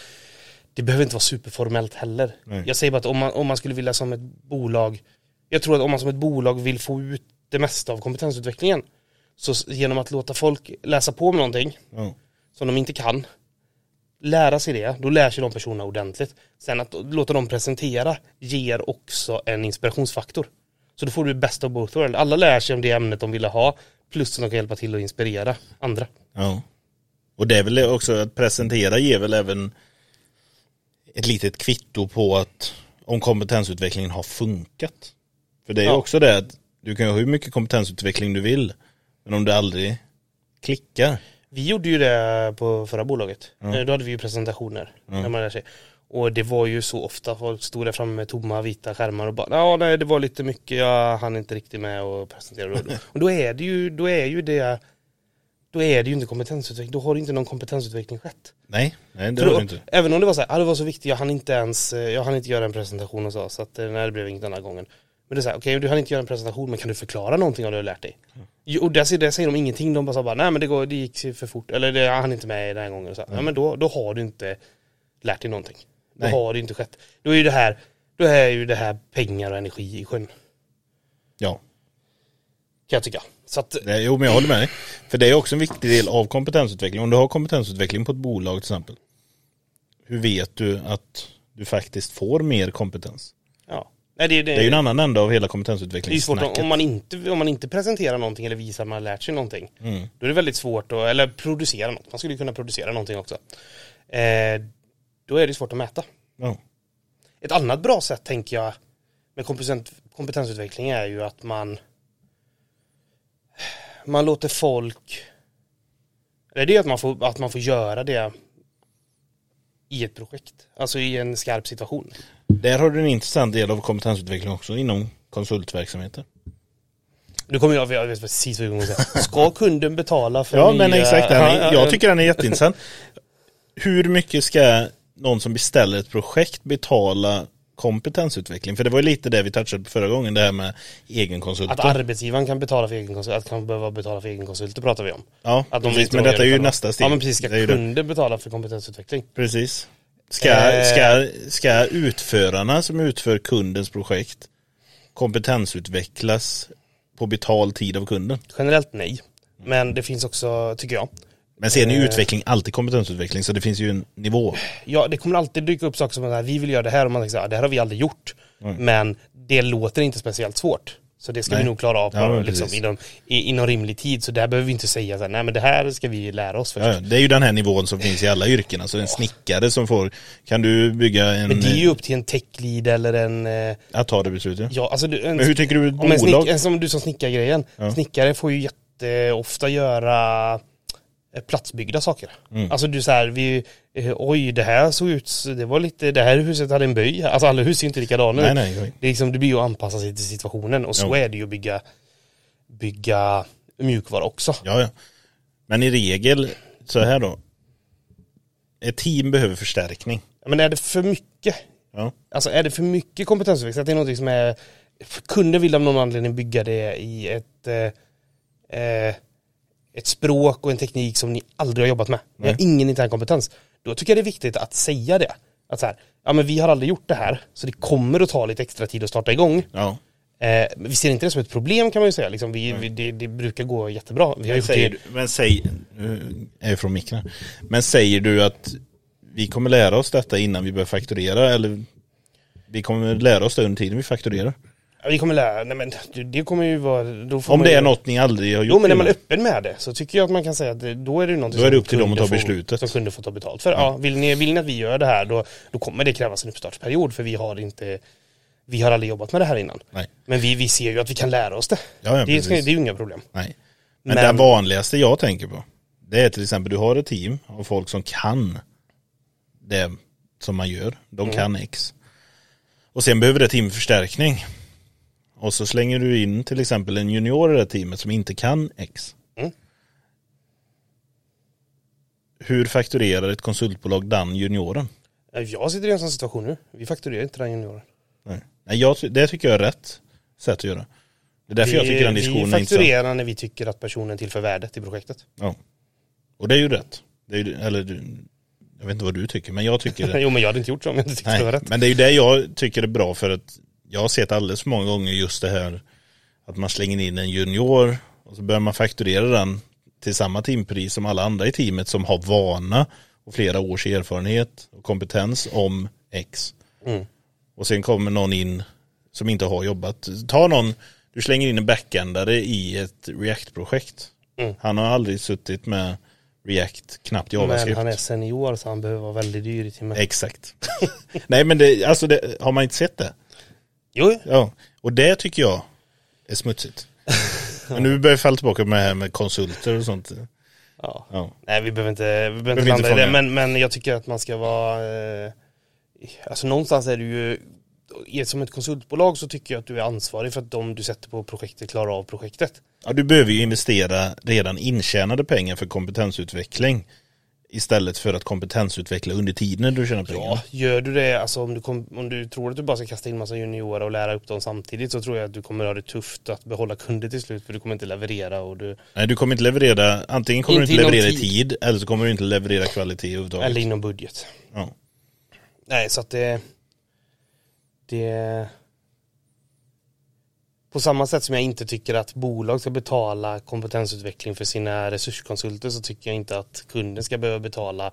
det behöver inte vara superformellt heller. Nej. Jag säger bara att om man, om man skulle vilja som ett bolag Jag tror att om man som ett bolag vill få ut det mesta av kompetensutvecklingen Så genom att låta folk läsa på med någonting Ja. som de inte kan lära sig det, då lär sig de personerna ordentligt. Sen att låta dem presentera ger också en inspirationsfaktor. Så då får du bäst av both world. Alla lär sig om det ämnet de ville ha, plus att de kan hjälpa till att inspirera andra. Ja. Och det är väl också att presentera ger väl även ett litet kvitto på att om kompetensutvecklingen har funkat. För det är Ja. också det att du kan ha hur mycket kompetensutveckling du vill. Men om det aldrig klickar. Vi gjorde ju det på förra bolaget. Eh, Då hade vi ju presentationer. När man lär sig. Och det var ju så ofta, folk stod där framme med tomma vita skärmar och bara ja nej det var lite mycket, jag hann inte riktigt med att presentera. och *laughs* då är det ju, då är ju det då är det ju inte kompetensutveckling, då har det inte någon kompetensutveckling skett. Nej, nej det har du inte. Även om det var så här, ah, det var så viktigt, jag hann inte ens, eh, jag hann inte göra en presentation och så, så att eh, nej det blev inget den här gången. Men det är så här, okej du hann inte göra en presentation men kan du förklara någonting av det du har lärt dig? Jo, Och där, säger- där säger de ingenting, de bara bara, nej men det, går, det gick för fort, eller det, jag hann inte med den här gången. Och så här. Ja men då, då har du inte lärt dig någonting. Då Nej. har det inte skett. Då är ju det här, då är ju det här pengar och energi i sjön. Ja, Kan jag tycka. Så att, det, jo men jag håller med dig. För det är också en viktig del av kompetensutveckling. Om du har kompetensutveckling på ett bolag till exempel. Hur vet du att du faktiskt får mer kompetens? ja. Nej, det, det, Det är ju en annan ände av hela Det är svårt kompetensutvecklingssnacket. om, man inte, om man inte presenterar någonting eller visar att man har lärt sig någonting. Mm. Då är det väldigt svårt att, eller producera något. Man skulle kunna producera någonting också. Eh, då är det svårt att mäta. Ja. Ett annat bra sätt tänker jag med kompetens, kompetensutveckling är ju att man man låter folk eller det är att man får, att man får göra det i ett projekt. Alltså i en skarp situation. Där har du en intressant del av kompetensutveckling också inom konsultverksamheter. Nu kommer jag, jag vet precis vad jag kommer säga. Ska kunden betala för Ja nya... men exakt, är, *laughs* Ja, ja, jag tycker den är jätteintressant. Hur mycket ska någon som beställer ett projekt betala kompetensutveckling? För det var ju lite det vi touchade på förra gången, det här med Att egenkonsulter. arbetsgivaren kan betala för egenkonsulter, att kan behöva betala för egenkonsulter pratar vi om. Ja, Att de precis, inte men detta är ju nästa steg. Ja men precis, ska kunden betala för kompetensutveckling? Precis. Ska, Eh. ska, ska utförarna som utför kundens projekt kompetensutvecklas på betald tid av kunden? Generellt nej. Men det finns också, tycker jag, Men ser ni Eh. utveckling alltid kompetensutveckling så det finns ju en nivå. ja det kommer alltid dyka upp saker som att vi vill göra det här och man tänker så här, det här har vi aldrig gjort. Men det låter inte speciellt svårt. Så det ska Nej. vi nog klara av på, Ja, liksom, inom, inom rimlig tid. Så där behöver vi inte säga så här, nej men det här ska vi lära oss först. Ja, det är ju den här nivån som finns i alla yrken. Alltså en snickare som får, kan du bygga en, Men det är ju upp till en tech-lead eller en, eh, att ta det beslutet? ja alltså du, en, Men hur tycker du ett en bolag? snick, en som du som snickargrejen. Ja. Snickare får ju jätteofta göra eh, platsbyggda saker. Mm. Alltså du så här, vi, eh, oj det här såg ut, det var lite, det här huset hade en böj. Alltså alla hus är inte likadana Nej, nej, nej. Det, är liksom, det blir ju att anpassa sig till situationen och så Jo. är det ju att bygga, bygga mjukvara också. Ja, ja. Men i regel, så här då. Ett team behöver förstärkning. Men är det för mycket? Ja. Alltså är det för mycket kompetensutveckling? Att det är något som är, kunden vill av någon anledning bygga det i ett, eh, eh, ett språk och en teknik som ni aldrig har jobbat med. Ni har ingen intern kompetens. Då tycker jag det är viktigt att säga det. Att så här, ja men vi har aldrig gjort det här, så det kommer att ta lite extra tid att starta igång. Ja. Eh, vi ser inte det som ett problem kan man ju säga. Liksom, vi, vi, det, det brukar gå jättebra. Vi har Men säger, det. men säg, nu är jag från här. Men säger du att vi kommer lära oss detta innan vi börjar fakturera eller vi kommer lära oss det under tiden vi fakturerar? Ja, Vi kommer lära, nej men det- kommer ju vara... Om det ju, är något ni aldrig har gjort Jo men är man öppen med det så tycker jag att man kan säga att det, då är det någonting Då är det upp till dem att ta beslutet. Som kunder får ta betalt för. Ja, vill, ni, vill ni att vi gör det här då, då kommer det krävas en uppstartsperiod för vi har inte Vi har aldrig jobbat med det här innan. Nej. Men vi, vi ser ju att vi kan lära oss det. Ja, ja, det, det är ju inga problem. Nej. Men, Men- det vanligaste jag tänker på Det är till exempel du har ett team av folk som kan Det som man gör De Mm. kan X Och sen behöver det team förstärkning Och så slänger du in till exempel en junior i det teamet som inte kan X Mm. Hur fakturerar ett konsultbolag den junioren? Jag sitter i en sån situation nu. Vi fakturerar inte den junioren. Nej, Nej jag, det tycker jag är rätt sätt att göra Det är därför jag tycker den vi diskussionen är intressant fakturerar när vi tycker att personen tillför värdet i projektet. Ja. Och det är ju rätt. Det är ju, eller jag vet inte vad du tycker, men jag tycker *laughs* det. jo men jag hade inte gjort så om jag inte tyckte det var Nej, rätt. men det är ju det jag tycker är bra för att jag har sett alldeles för många gånger just det här att man slänger in en junior och så börjar man fakturera den till samma timpris som alla andra i teamet som har vana och flera års erfarenhet och kompetens om X. Mm. Och sen kommer någon in som inte har jobbat. Ta någon, du slänger in en backendare i ett React-projekt. Mm. Han har aldrig suttit med React, knappt Men JavaScript. han är senior så han behöver vara väldigt dyr i timmen. Exakt. *laughs* Nej men det, alltså det, har man inte sett det? Jo, Ja, och det tycker jag är smutsigt. *laughs* Men nu börjar jag falla tillbaka med, det här med konsulter och sånt. ja. Ja. Nej vi behöver inte, vi behöver inte landa i det, men, men jag tycker att man ska vara eh, Alltså någonstans är du ju Som ett konsultbolag så tycker jag att du är ansvarig för att de du sätter på projektet klarar av projektet. ja, du behöver ju investera redan intjänade pengar för kompetensutveckling. Istället för att kompetensutveckla under tiden du tjänar pengar. Ja, gör du det, alltså om du, kom, om du tror att du bara ska kasta in massa juniorer och lära upp dem samtidigt så tror jag att du kommer ha det tufft att behålla kunder till slut för du kommer inte leverera och du Nej, du kommer inte leverera, antingen kommer Inte du inte leverera i tid. tid eller så kommer du inte leverera kvalitet överhuvudtaget. eller inom budget. Ja. Nej, så att det... Det... På samma sätt som jag inte tycker att bolag ska betala kompetensutveckling för sina resurskonsulter så tycker jag inte att kunden ska behöva betala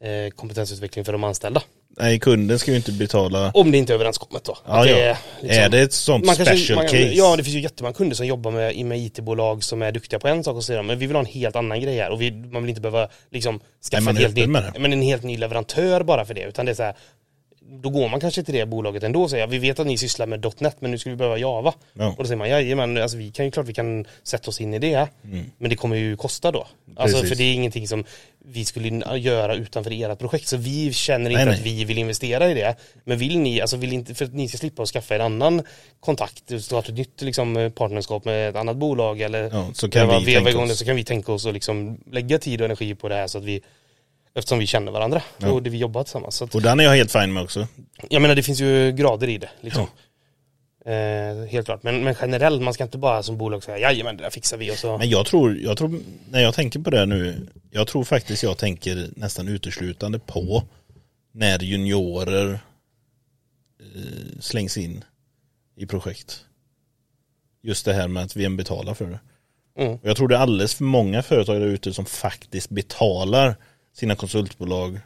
eh, kompetensutveckling för de anställda. Nej, kunden ska ju inte betala. Om det inte är överenskommet då. Ja, det är, liksom- är det ett sånt man kanske- special man, case? Ja, det finns ju jättemånga kunder som jobbar med, med IT-bolag som är duktiga på en sak och säger men vi vill ha en helt annan grej här och vi, man vill inte behöva liksom Nej, skaffa är helt, ny, men en helt ny leverantör bara för det utan det är så här då går man kanske till det bolaget ändå och säger vi vet att ni sysslar med .NET men nu skulle vi behöva Java. Ja. Och då säger man jajamän, alltså vi kan ju klart vi kan sätta oss in i det. Men det kommer ju kosta då. Alltså Precis. för det är ingenting som vi skulle göra utanför ert projekt. Så vi känner inte Nej, nej. att vi vill investera i det. Men vill ni, alltså vill inte, för att ni ska slippa att skaffa en annan kontakt, starta ett nytt liksom, partnerskap med ett annat bolag eller Ja, så kan vi veva tänka igång det oss. så kan vi tänka oss att liksom lägga tid och energi på det här så att vi Eftersom vi känner varandra Ja. och det vi jobbar tillsammans. Så att, Och den är jag helt fin med också. jag menar det finns ju grader i det liksom. Eh, helt klart. Men, men generellt, man ska inte bara som bolag säga jajamän det där fixar vi och så. Men jag tror, jag tror, när jag tänker på det nu, jag tror faktiskt jag tänker nästan uteslutande på när juniorer eh, slängs in i projekt. Just det här med att vem betalar för det. Mm. Och jag tror det är alldeles för många företag där ute som faktiskt betalar sina konsultbolag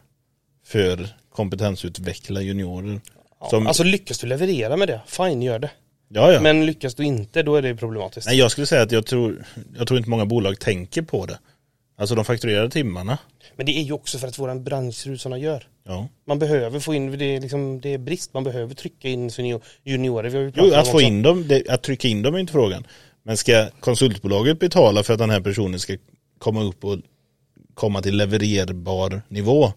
för kompetensutveckla juniorer. Ja, Som, Alltså lyckas du leverera med det, fine gör det. ja, ja. Men lyckas du inte, då är det problematiskt. Nej, jag skulle säga att jag tror, jag tror inte många bolag tänker på det. Alltså de fakturerar timmarna. Men det är ju också för att våran bransch ser ut som den gör. Ja. Man behöver få in, det är, liksom, det är brist, man behöver trycka in juniorer. Vi har ju Jo, att få in dem, det, att trycka in dem är inte frågan. Men ska konsultbolaget betala för att den här personen ska komma upp och komma till levererbar nivå?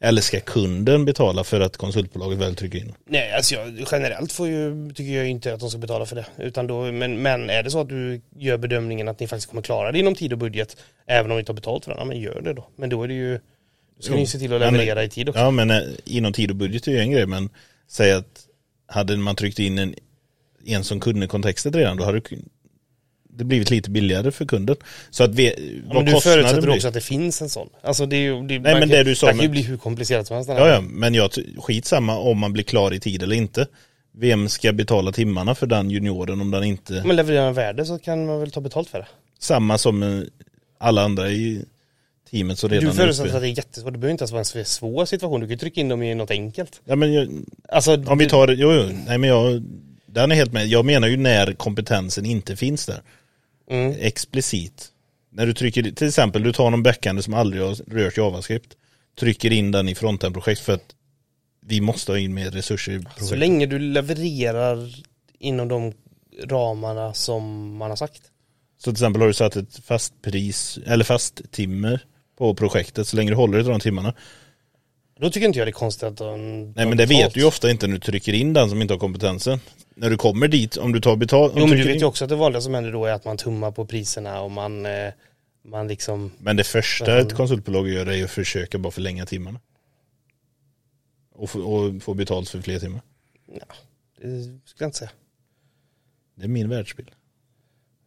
Eller ska kunden betala för att konsultbolaget väl trycker in? Nej, alltså jag, generellt får ju, tycker jag inte att de ska betala för det. Utan då, men, men är det så att du gör bedömningen att ni faktiskt kommer klara det inom tid och budget, även om ni inte har betalt för det, ja, men gör det då. Men då är det ju, då ska Jo. ni se till att Ja, men- leverera i tid också. Ja, men eh, inom tid och budget är ju en grej, men säg att hade man tryckt in en, en som kunde kontextet redan, då hade det- blivit lite billigare för kunden. Så att vi, Ja, men du förutsätter blir- också att det finns en sån. Alltså det är ju, det, Nej, men kan, det du sa det kan ju bli hur komplicerat som helst. den. Ja, ja, men jag, skitsamma om man blir klar i tid eller inte. Vem ska betala timmarna för den junioren om den inte... Men levererar en värde så kan man väl ta betalt för det. Samma som eh, alla andra i teamet som redan Du förutsätter att det är jättesvårt, det behöver inte ens vara en svår situation, du kan ju trycka in dem i något enkelt. Ja, men jag, Alltså, om vi tar, jo, jo, nej men jag, den är helt med. Jag menar ju när kompetensen inte finns där. Mm. Explicit. När du trycker, till exempel du tar någon backend som aldrig har rört JavaScript. Trycker in den i frontend-projekt för att vi måste ha in mer resurser i projektet. Så länge du levererar inom de ramarna som man har sagt. Så till exempel har du satt ett fast pris, eller fast timmer på projektet, så länge du håller dig till de timmarna. Då tycker inte jag det är konstigt att de Nej men det vet du ju ofta inte när du trycker in den som inte har kompetensen. När du kommer dit, om du tar betalt. Jo men du vet ju också att det vanliga som händer då är att man tummar på priserna och man, eh, man liksom Men det första ett konsultbolag gör är att försöka bara förlänga timmarna. Och få, och få betalt för fler timmar. Det skulle jag inte säga. Det är min världsbild.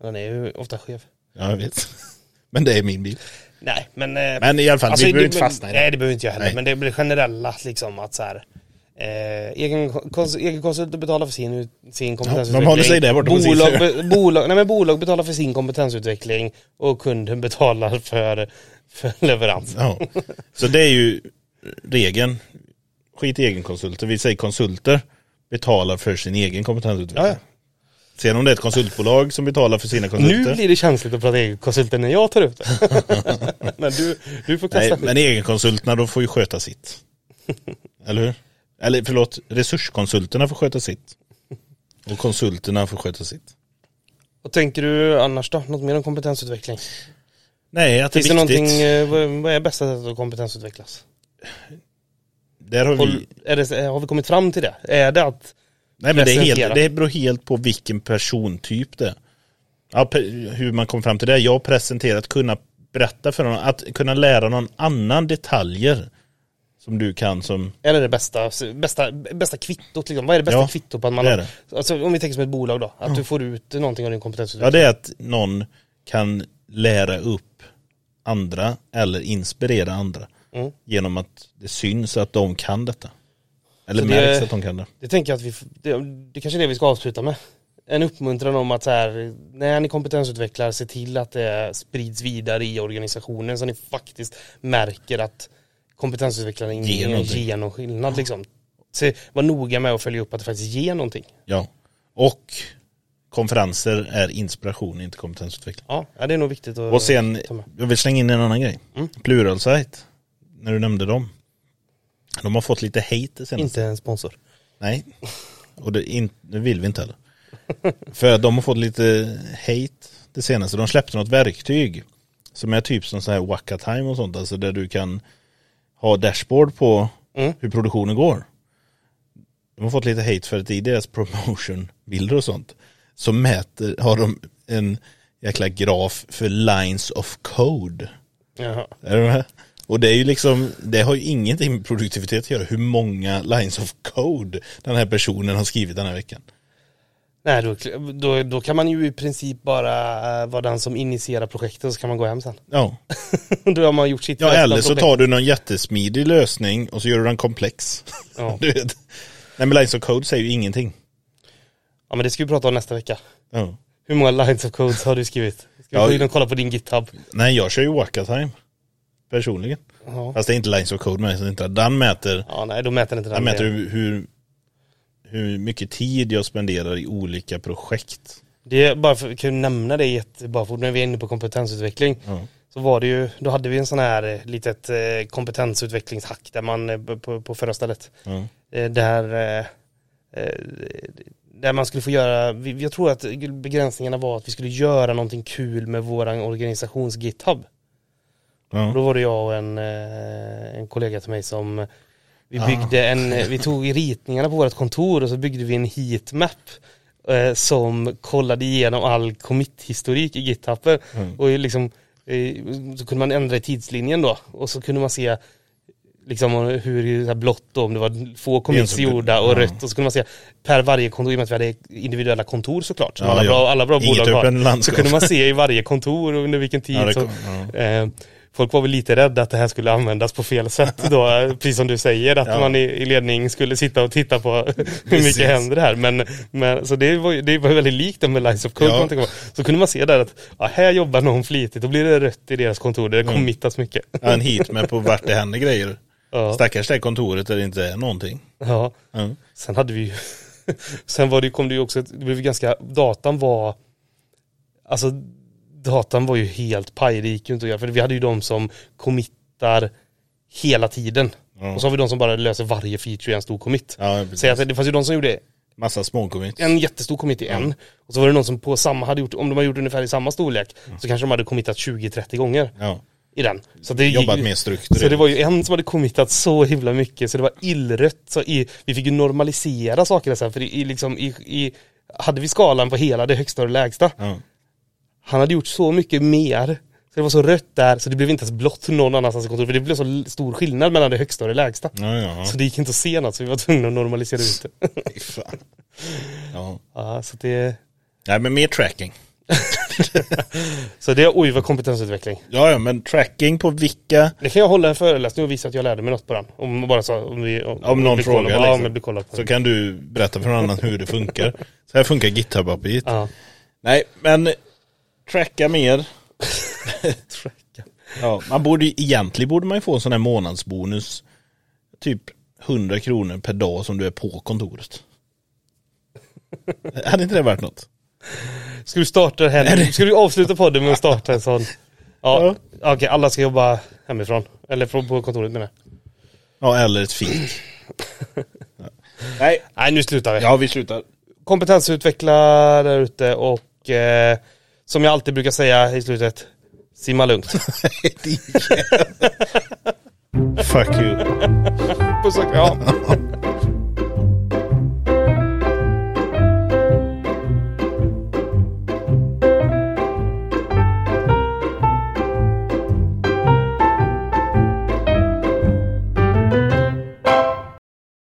Den är ju ofta skev. Ja, jag vet. *laughs* Men det är min bild. Nej men... eh, Men i alla fall, alltså, vi behöver inte fastna i det. Nej det behöver inte jag heller. Nej. Men det blir generella liksom att så här. Eh, egen, kons, egen konsult betalar för sin, sin kompetensutveckling. de håller sig där borta bolag, be, bolag, nej, men bolag betalar för sin kompetensutveckling och kunden betalar för, för leverans. Ja. Så det är ju regeln. Skit i egenkonsulter. Vi säger konsulter betalar för sin egen kompetensutveckling. Ja, ja. Sen om det är ett konsultbolag som betalar för sina konsulter. Nu blir det känsligt att prata egenkonsulter när jag tar upp det. *laughs* men du, du får kasta Nej, skit. men egenkonsulterna de får ju sköta sitt. Eller hur? Eller förlåt, resurskonsulterna får sköta sitt. Och konsulterna får sköta sitt. Vad tänker du annars då? Något mer om kompetensutveckling? Nej, att det Finns är det viktigt. någonting, eh, vad vad är bästa sättet att kompetensutvecklas? Där har vi... Är det, har vi kommit fram till det? Är det att Nej men det, är helt, det beror helt på vilken persontyp det är. Ja, hur man kom fram till det. Jag har presenterat, kunna berätta för någon, att kunna lära någon annan detaljer. Som du kan som, Är det det bästa, bästa, bästa kvittot liksom? Vad är det bästa Ja, kvittot på att man det är har, alltså om vi tänker som ett bolag då, att du får ut någonting av din kompetensutveckling. ja det är att någon kan lära upp andra eller inspirera andra. Mm. Genom att det syns att de kan detta. Eller Så det- märks att de kan det. Det tänker jag att vi, det, det kanske är det vi ska avsluta med. En uppmuntran om att så här, när ni kompetensutvecklar, se till att det sprids vidare i organisationen så ni faktiskt märker att kompetensutvecklaren Ger någon skillnad liksom. Så var noga med att följa upp att det faktiskt ger någonting. Ja. Och konferenser är inspiration, inte kompetensutveckling. Ja, det är nog viktigt att Och sen, jag vill slänga in en annan grej. Mm. Pluralsight, när du nämnde dem. De har fått lite hate det senaste. Inte en sponsor. Nej, och det, in, det vill vi inte heller. För de har fått lite hate det senaste. De släppte något verktyg som är typ som så här Wacka Time och sånt. Alltså där du kan ha dashboard på Mm. hur produktionen går. De har fått lite hate för att i deras promotionbilder och sånt så mäter, har de en jäkla graf för lines of code. Jaha. Är du med? Och det är ju liksom, det har ju ingenting med produktivitet att göra hur många lines of code den här personen har skrivit den här veckan. Nej, då, då, då kan man ju i princip bara uh, vara den som initierar projektet och så kan man gå hem sen. Ja, *laughs* då har man gjort sitt ja eller så tar du någon jättesmidig lösning och så gör du den komplex. Ja. *laughs* Du vet. Nej men lines of code säger ju ingenting. ja, men det ska vi prata om nästa vecka. Ja. Hur många lines of codes har du skrivit? Ska vi Ja, gå in och kolla på din GitHub? Nej jag kör ju Wacka Time. Personligen. Ja. Fast det är inte lines of code är inte. Den mäter, ja, nej, då mäter inte den den mäter hur, hur, hur mycket tid jag spenderar i olika projekt. Det är bara för att kunna nämna det jätte, bara för när vi är inne på kompetensutveckling. Ja. Så var det ju, då hade vi en sån här eh, litet eh, kompetensutvecklingshack där man, eh, på, på förra stället. Ja. Där, där man skulle få göra, jag tror att begränsningarna var att vi skulle göra någonting kul med våran organisations GitHub. Ja. Då var det jag och en, eh, en kollega till mig som vi Ah. byggde en, vi tog ritningarna på vårt kontor och så byggde vi en heatmap eh, som kollade igenom all commit-historik i GitHub. Mm. Och liksom, eh, så kunde man ändra i tidslinjen då och så kunde man se liksom hur så blått då, om det var få commits gjorda och ja. rött och så kunde man se per varje kontor, i och med att vi hade individuella kontor såklart, som Ja, alla, ja. bra, alla bra Inget bolag har. öppen Så kunde man se i varje kontor och under vilken tid. Ja, det så, eh, folk var väl lite rädda att det här skulle användas på fel sätt då, *laughs* precis som du säger, att Ja. man i, i ledning skulle sitta och titta på hur *laughs* Precis. mycket händer här. Men, men så det var, det var väldigt likt det med Lines of Code. Ja. Så kunde man se där att ja, här jobbar någon flitigt, då blir det rött i deras kontor, det Mm. committas mycket. Ja, en hit med på vart det händer grejer. *laughs* Ja. Stackars det kontoret där det inte är någonting. Ja. Ja. Sen hade vi ju, sen var det, kom det ju också, det blev ganska, datan var, alltså datan var ju helt paj, det gick ju inte att göra, för vi hade ju de som committar hela tiden. Ja. Och så har vi de som bara löser varje feature i en stor commit. Ja. Så att det fanns ju de som gjorde Massa småcommits. en jättestor commit i en, och så var det någon som på samma hade gjort, om de hade gjort ungefär i samma storlek, så kanske de hade committat 20-30 gånger Ja. i den. Så det Jobbat ju- mer strukturerat. så det var ju en som hade committat så himla mycket så det var illrött. Så i, vi fick ju normalisera saker sen för i, i, liksom, i, i, hade vi skalan på hela det högsta och det lägsta. Ja. Han hade gjort så mycket mer. Så det var så rött där så det blev inte ens blått någon annanstans i kontoret. För det blev så stor skillnad mellan det högsta och det lägsta. Ja, ja. Så det gick inte att se något så vi var tvungna att normalisera ut det. *laughs* Fan. Ja. ja, så det, Nej men mer tracking. *laughs* så det, oj vad kompetensutveckling. Ja, ja men tracking på vilka, Det kan jag hålla en föreläsning och visa att jag lärde mig något på den. Om bara så, om vi, om, Om någon frågar, på, Ja, liksom. om jag blir kollad så kan du berätta för någon annan hur det funkar. *laughs* Så här funkar GitHub API. Ja. Nej, men tracka mer. *laughs* Tracka. Ja, man borde ju- egentligen borde man ju få en sån här månadsbonus. Typ 100 kronor per dag som du är på kontoret. *laughs* Hade inte det varit något? Ska du starta det här? Ska du avsluta podden med att starta en sån? Ja, okej alla ska jobba hemifrån. Eller på, på kontoret menar jag. Ja, eller ett fik. Ja. Nej, Nej nu slutar vi. ja vi slutar. Kompetensutveckla där ute och eh, som jag alltid brukar säga i slutet, simma lugnt. *laughs* *laughs* Fuck you. Puss och kram. *laughs*